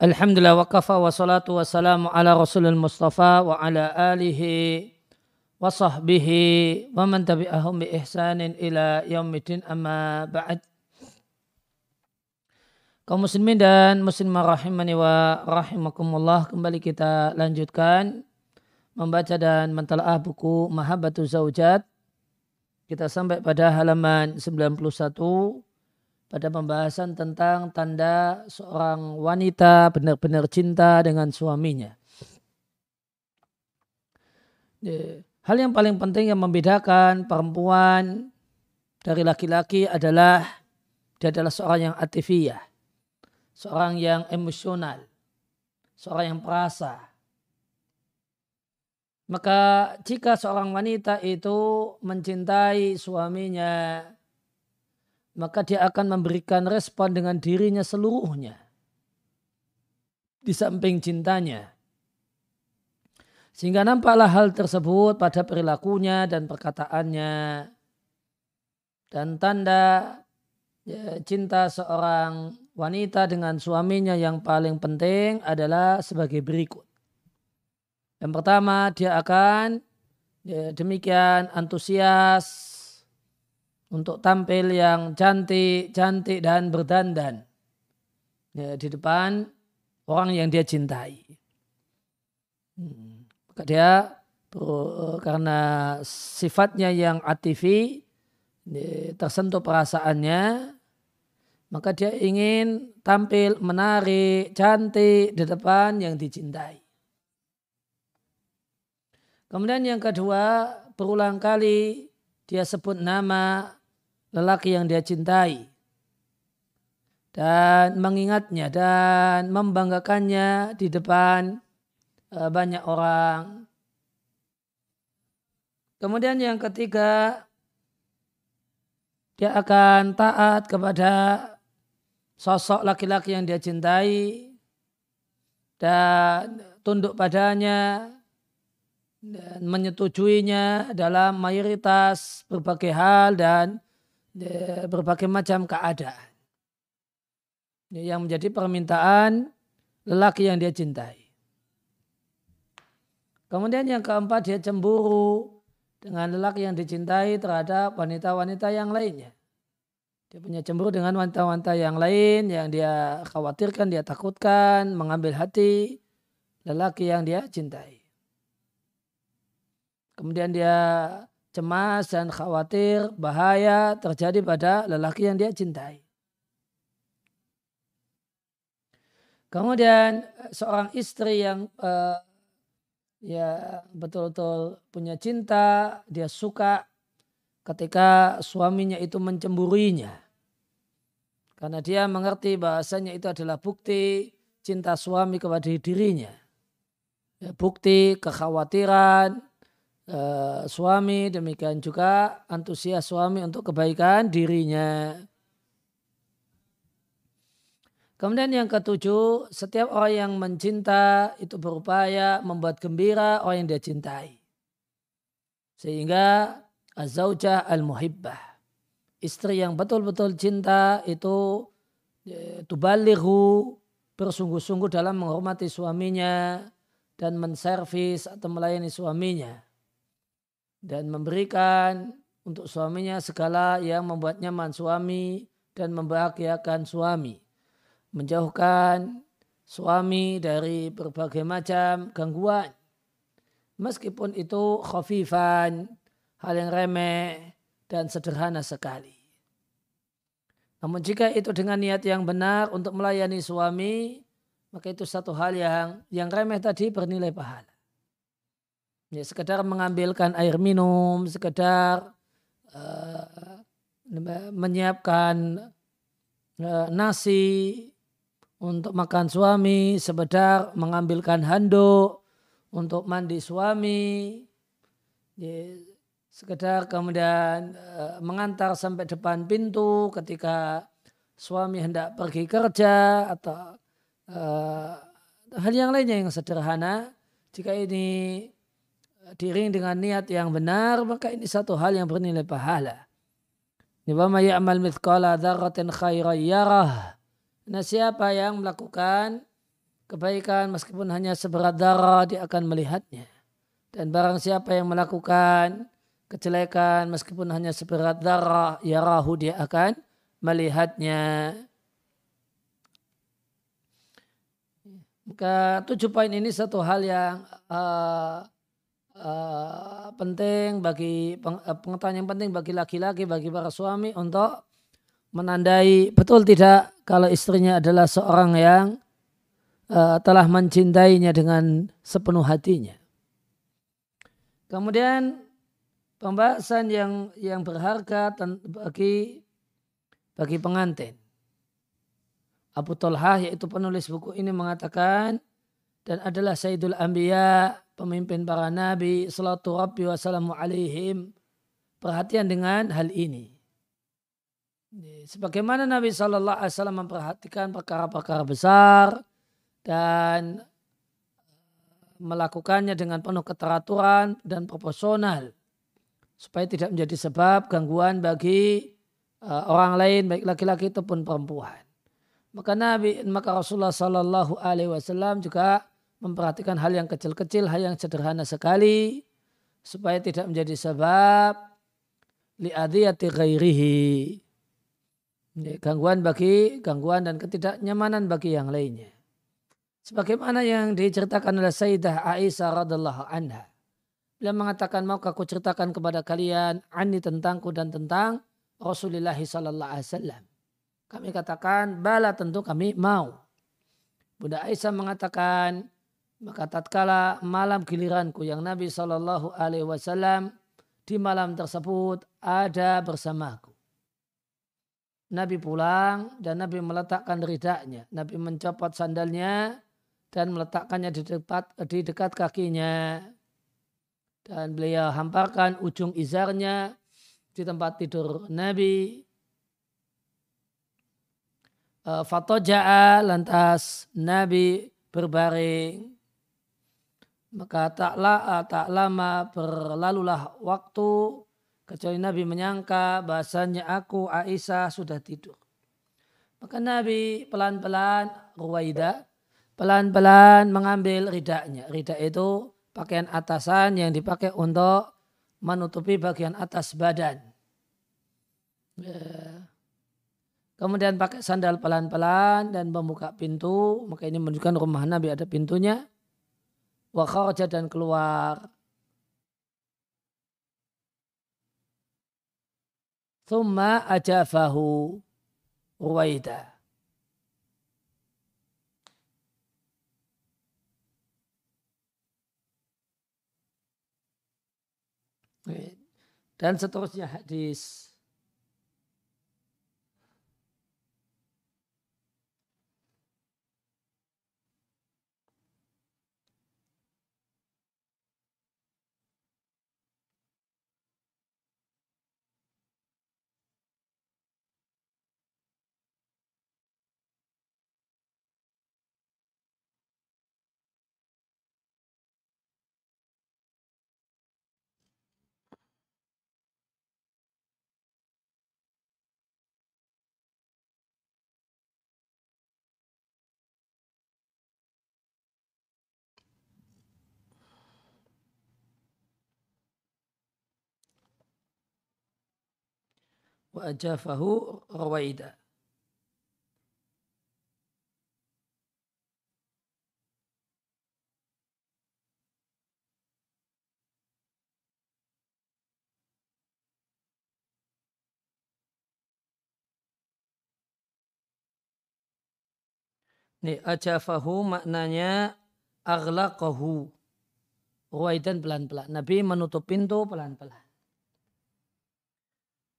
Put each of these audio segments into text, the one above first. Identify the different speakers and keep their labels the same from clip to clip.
Speaker 1: Alhamdulillah wa kafa wa salatu wa salamu ala rasulul mustafa wa ala alihi wa sahbihi wa man tabi'ahum bi ihsanin ila yaumidin amma ba'd. Kaum muslimin dan muslimah rahimani wa rahimakumullah kembali kita lanjutkan membaca dan mentalaah buku Mahabbatu Zaujat. Kita sampai pada halaman 91 pada pembahasan tentang tanda seorang wanita benar-benar cinta dengan suaminya. Hal yang paling penting yang membedakan perempuan dari laki-laki adalah dia adalah seorang yang atifiyah, seorang yang emosional, seorang yang perasa. Maka jika seorang wanita itu mencintai suaminya maka dia akan memberikan respon dengan dirinya seluruhnya. Di samping cintanya. Sehingga nampaklah hal tersebut pada perilakunya dan perkataannya. Dan tanda ya, cinta seorang wanita dengan suaminya yang paling penting adalah sebagai berikut. Yang pertama dia akan ya, demikian antusias untuk tampil yang cantik, cantik dan berdandan ya, di depan orang yang dia cintai. Hmm. Maka dia karena sifatnya yang atifi tersentuh perasaannya, maka dia ingin tampil menarik, cantik di depan yang dicintai. Kemudian yang kedua, berulang kali dia sebut nama lelaki yang dia cintai dan mengingatnya dan membanggakannya di depan uh, banyak orang. Kemudian yang ketiga, dia akan taat kepada sosok laki-laki yang dia cintai dan tunduk padanya dan menyetujuinya dalam mayoritas berbagai hal dan berbagai macam keadaan. Yang menjadi permintaan lelaki yang dia cintai. Kemudian yang keempat dia cemburu dengan lelaki yang dicintai terhadap wanita-wanita yang lainnya. Dia punya cemburu dengan wanita-wanita yang lain yang dia khawatirkan, dia takutkan, mengambil hati lelaki yang dia cintai. Kemudian dia cemas dan khawatir bahaya terjadi pada lelaki yang dia cintai. Kemudian seorang istri yang uh, ya betul-betul punya cinta, dia suka ketika suaminya itu mencemburinya. Karena dia mengerti bahasanya itu adalah bukti cinta suami kepada dirinya. Ya, bukti kekhawatiran, uh, suami, demikian juga antusias suami untuk kebaikan dirinya. Kemudian yang ketujuh, setiap orang yang mencinta itu berupaya membuat gembira orang yang dia cintai. Sehingga azaujah al-muhibbah. Istri yang betul-betul cinta itu e, tubalihu bersungguh-sungguh dalam menghormati suaminya dan menservis atau melayani suaminya dan memberikan untuk suaminya segala yang membuat nyaman suami dan membahagiakan suami. Menjauhkan suami dari berbagai macam gangguan. Meskipun itu khafifan, hal yang remeh dan sederhana sekali. Namun jika itu dengan niat yang benar untuk melayani suami, maka itu satu hal yang yang remeh tadi bernilai pahala. Ya, sekedar mengambilkan air minum, sekedar uh, menyiapkan uh, nasi untuk makan suami, sekedar mengambilkan handuk untuk mandi suami, ya, sekedar kemudian uh, mengantar sampai depan pintu ketika suami hendak pergi kerja atau uh, hal yang lainnya yang sederhana. Jika ini diring dengan niat yang benar, maka ini satu hal yang bernilai pahala. Wama ya'mal mithqala dzarratin khairan yarah. Nah siapa yang melakukan kebaikan meskipun hanya seberat darah dia akan melihatnya. Dan barang siapa yang melakukan kejelekan meskipun hanya seberat darah ya rahu dia akan melihatnya. Maka tujuh poin ini satu hal yang uh, uh, penting bagi pengetahuan yang penting bagi laki-laki, bagi para suami untuk menandai betul tidak kalau istrinya adalah seorang yang uh, telah mencintainya dengan sepenuh hatinya. Kemudian pembahasan yang yang berharga bagi bagi pengantin. Abu Talha yaitu penulis buku ini mengatakan dan adalah Sayyidul Anbiya, pemimpin para nabi, salatu rabbi wassalamu alaihim, perhatian dengan hal ini. Sebagaimana Nabi Shallallahu Alaihi Wasallam memperhatikan perkara-perkara besar dan melakukannya dengan penuh keteraturan dan proporsional supaya tidak menjadi sebab gangguan bagi uh, orang lain baik laki-laki ataupun perempuan. Maka Nabi maka Rasulullah Shallallahu Alaihi Wasallam juga memperhatikan hal yang kecil-kecil, hal yang sederhana sekali supaya tidak menjadi sebab liadiyati ghairihi gangguan bagi gangguan dan ketidaknyamanan bagi yang lainnya. Sebagaimana yang diceritakan oleh Sayyidah Aisyah radhiallahu anha. Beliau mengatakan, mau aku ceritakan kepada kalian ani tentangku dan tentang Rasulullah sallallahu alaihi wasallam. Kami katakan, bala tentu kami mau. Bunda Aisyah mengatakan, maka tatkala malam giliranku yang Nabi Shallallahu Alaihi Wasallam di malam tersebut ada bersamaku. Nabi pulang dan Nabi meletakkan ridaknya. Nabi mencopot sandalnya dan meletakkannya di dekat, di dekat kakinya. Dan beliau hamparkan ujung izarnya di tempat tidur Nabi. Eh, fatoja'a lantas Nabi berbaring. Maka tak, tak lama berlalulah waktu Kecuali Nabi menyangka bahasanya aku Aisyah sudah tidur. Maka Nabi pelan-pelan Ruwaida pelan-pelan mengambil ridaknya. Ridak itu pakaian atasan yang dipakai untuk menutupi bagian atas badan. Ya. Kemudian pakai sandal pelan-pelan dan membuka pintu. Maka ini menunjukkan rumah Nabi ada pintunya. Wa dan keluar. Thumma ajafahu Ruwaida. Dan seterusnya hadis ajafahu rawaida. Ini ajafahu maknanya aghlaqahu. Ruwaidan pelan-pelan. Nabi menutup pintu pelan-pelan.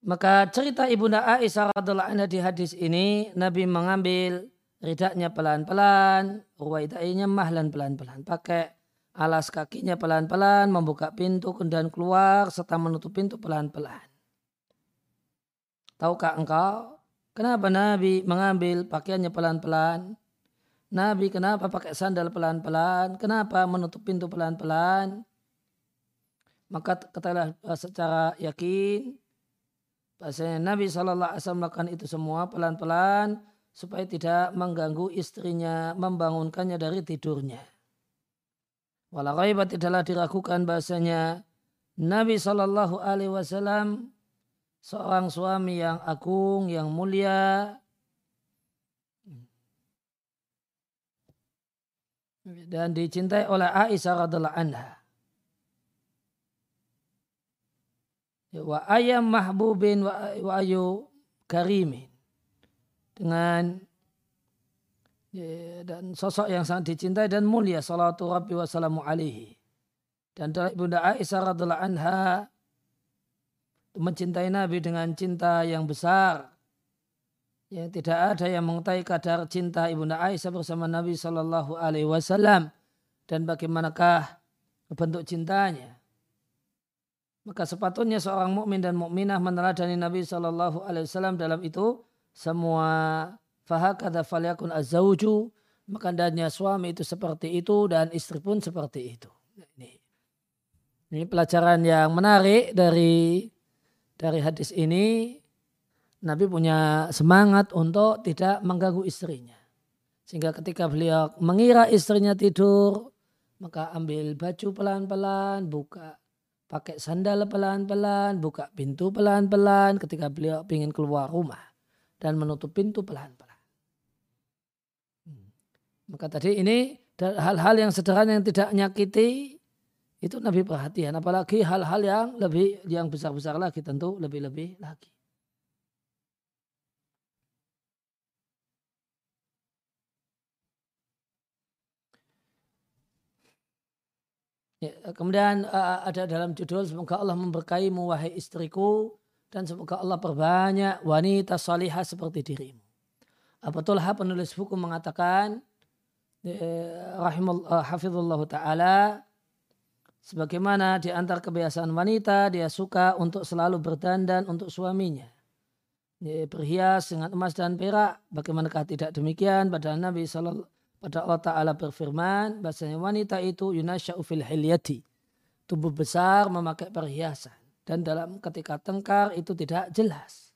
Speaker 1: Maka cerita Ibunda Aisyah radhiallahu anha di hadis ini Nabi mengambil ridaknya pelan-pelan, ruwaidainya mahlan pelan-pelan, pakai alas kakinya pelan-pelan, membuka pintu dan keluar serta menutup pintu pelan-pelan. Tahukah engkau kenapa Nabi mengambil pakaiannya pelan-pelan? Nabi kenapa pakai sandal pelan-pelan? Kenapa menutup pintu pelan-pelan? Maka katakanlah secara yakin Bahasanya Nabi SAW melakukan itu semua pelan-pelan supaya tidak mengganggu istrinya, membangunkannya dari tidurnya. Walau tidaklah diragukan bahasanya Nabi Shallallahu Alaihi Wasallam seorang suami yang agung, yang mulia, dan dicintai oleh Aisyah radhiallahu anha. Wa ayam mahbubin wa, ayu karimin. Dengan ya, dan sosok yang sangat dicintai dan mulia salatu rabbi wa salamu alaihi. Dan dari Bunda Aisyah radhiallahu anha mencintai Nabi dengan cinta yang besar yang tidak ada yang mengetahui kadar cinta ibunda Aisyah bersama Nabi Shallallahu Alaihi Wasallam dan bagaimanakah bentuk cintanya. Maka sepatutnya seorang mukmin dan mukminah meneladani Nabi Shallallahu Alaihi Wasallam dalam itu semua fahakada falyakun azauju maka danya suami itu seperti itu dan istri pun seperti itu. Ini, ini pelajaran yang menarik dari dari hadis ini Nabi punya semangat untuk tidak mengganggu istrinya. Sehingga ketika beliau mengira istrinya tidur, maka ambil baju pelan-pelan, buka pakai sandal pelan-pelan, buka pintu pelan-pelan ketika beliau ingin keluar rumah dan menutup pintu pelan-pelan. Hmm. Maka tadi ini hal-hal yang sederhana yang tidak menyakiti itu Nabi perhatian, apalagi hal-hal yang lebih yang besar-besar lagi tentu lebih-lebih lagi. Ya, kemudian uh, ada dalam judul semoga Allah memberkaimu wahai istriku dan semoga Allah perbanyak wanita salihah seperti dirimu. Abu penulis buku mengatakan eh, rahimullah hafizullah taala sebagaimana di antara kebiasaan wanita dia suka untuk selalu berdandan untuk suaminya. Ya, berhias dengan emas dan perak. Bagaimanakah tidak demikian? pada Nabi Sallallahu pada Allah Ta'ala berfirman, bahasanya wanita itu yunasya'u fil hilyati. Tubuh besar memakai perhiasan. Dan dalam ketika tengkar itu tidak jelas.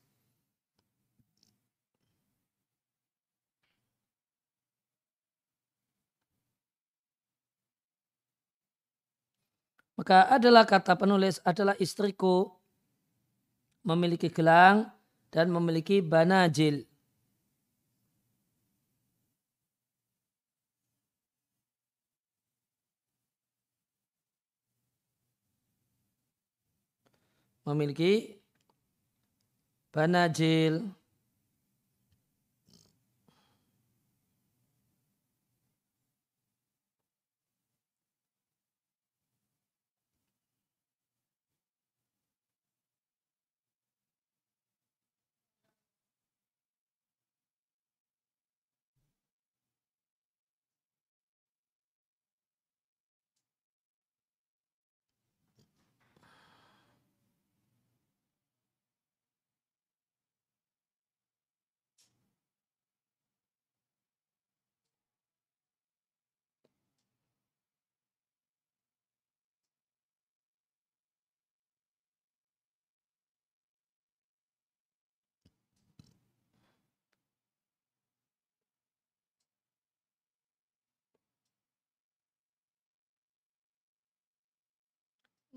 Speaker 1: Maka adalah kata penulis adalah istriku memiliki gelang dan memiliki banajil. Memiliki banajil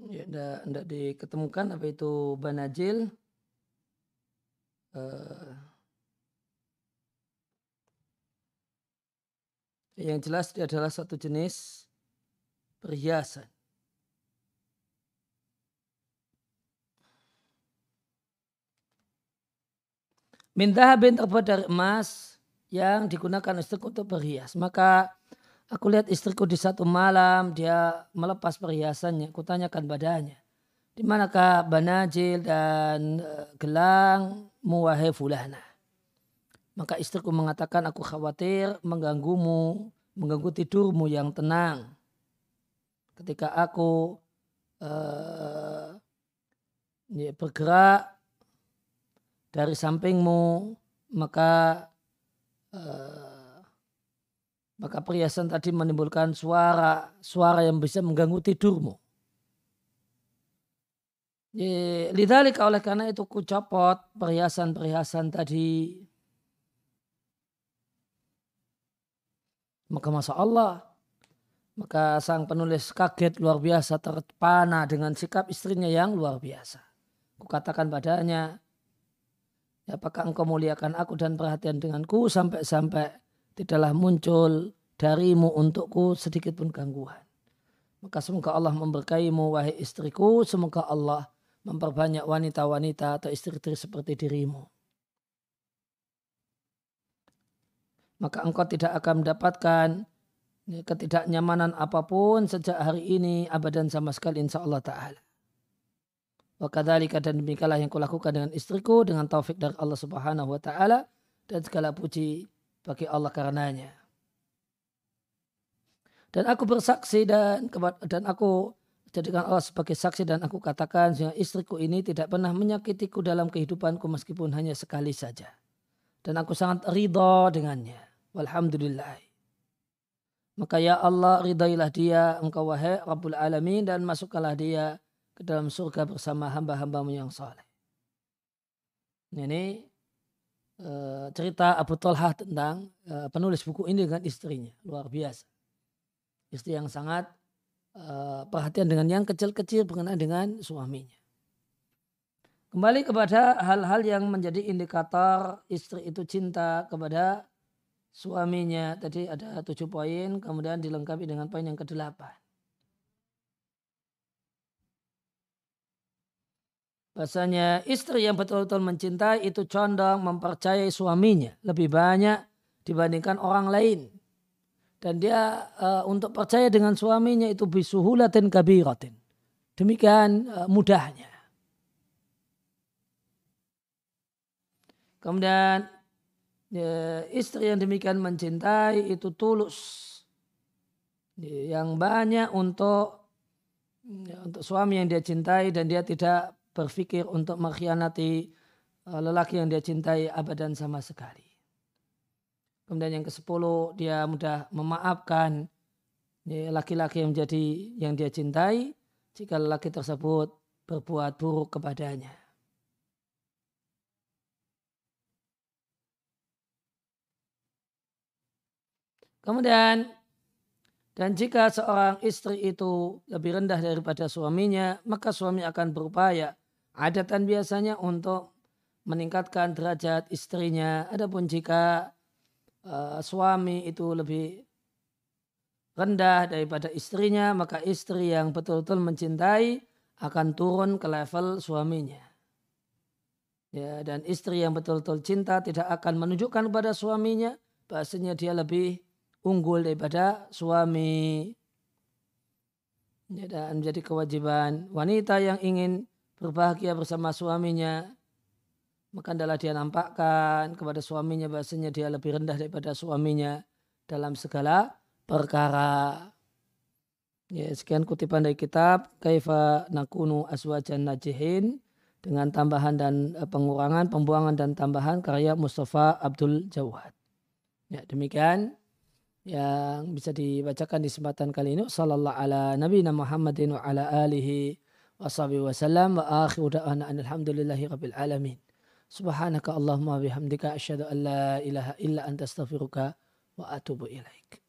Speaker 1: Ya, tidak diketemukan apa itu banajil. Uh, yang jelas dia adalah satu jenis perhiasan. Minta bin terbuat dari emas yang digunakan untuk berhias. Maka Aku lihat istriku di satu malam dia melepas perhiasannya. Kutanyakan badannya. Di manakah banajil dan uh, gelang muwahe fulana. Maka istriku mengatakan aku khawatir mengganggumu, mengganggu tidurmu yang tenang. Ketika aku uh, bergerak dari sampingmu, maka uh, maka perhiasan tadi menimbulkan suara suara yang bisa mengganggu tidurmu. Lidhalika oleh karena itu ku copot perhiasan-perhiasan tadi. Maka masa Allah, maka sang penulis kaget luar biasa terpana dengan sikap istrinya yang luar biasa. Kukatakan padanya, apakah engkau muliakan aku dan perhatian denganku sampai-sampai tidaklah muncul darimu untukku sedikit pun gangguan. Maka semoga Allah memberkaimu wahai istriku, semoga Allah memperbanyak wanita-wanita atau istri-istri seperti dirimu. Maka engkau tidak akan mendapatkan ketidaknyamanan apa pun sejak hari ini abadan sama sekali insya Allah Ta'ala. Wa kadzalika dan demikianlah yang kulakukan dengan istriku dengan taufik dari Allah Subhanahu wa taala dan segala puji bagi Allah karenanya. Dan aku bersaksi dan dan aku jadikan Allah sebagai saksi dan aku katakan sehingga istriku ini tidak pernah menyakitiku dalam kehidupanku meskipun hanya sekali saja. Dan aku sangat ridho dengannya. Walhamdulillah. Maka ya Allah ridailah dia engkau wahai Rabbul Alamin dan masukkanlah dia ke dalam surga bersama hamba-hambamu yang saleh. Ini uh, cerita Abu Talha tentang uh, penulis buku ini dengan istrinya. Luar biasa. Istri yang sangat uh, perhatian dengan yang kecil-kecil berkenaan dengan suaminya. Kembali kepada hal-hal yang menjadi indikator istri itu cinta kepada suaminya. Tadi ada tujuh poin, kemudian dilengkapi dengan poin yang kedelapan. Bahasanya istri yang betul-betul mencintai itu condong mempercayai suaminya lebih banyak dibandingkan orang lain. Dan dia uh, untuk percaya dengan suaminya itu bisuhulatin kabiratin. Demikian uh, mudahnya. Kemudian ya, istri yang demikian mencintai itu tulus. Yang banyak untuk ya, untuk suami yang dia cintai dan dia tidak berpikir untuk mengkhianati eh, lelaki yang dia cintai abadan sama sekali. Kemudian yang ke sepuluh dia mudah memaafkan laki-laki yang menjadi yang dia cintai jika lelaki tersebut berbuat buruk kepadanya. Kemudian dan jika seorang istri itu lebih rendah daripada suaminya, maka suami akan berupaya adatan biasanya untuk meningkatkan derajat istrinya. Adapun jika uh, suami itu lebih rendah daripada istrinya, maka istri yang betul-betul mencintai akan turun ke level suaminya. Ya, dan istri yang betul-betul cinta tidak akan menunjukkan kepada suaminya bahasanya dia lebih unggul daripada suami. Ya, dan menjadi kewajiban wanita yang ingin berbahagia bersama suaminya, maka adalah dia nampakkan kepada suaminya bahasanya dia lebih rendah daripada suaminya dalam segala perkara. Ya, sekian kutipan dari kitab Kaifa Nakunu Aswajan Najihin dengan tambahan dan eh, pengurangan, pembuangan dan tambahan karya Mustafa Abdul Jawad. Ya, demikian yang bisa dibacakan di kesempatan kali ini. Sallallahu ala Nabi Muhammadin wa ala alihi washabihi wasallam wa akhiru da'ana alhamdulillahi rabbil alamin. Subhanaka Allahumma bihamdika asyhadu an illa anta astaghfiruka wa atubu ilaik.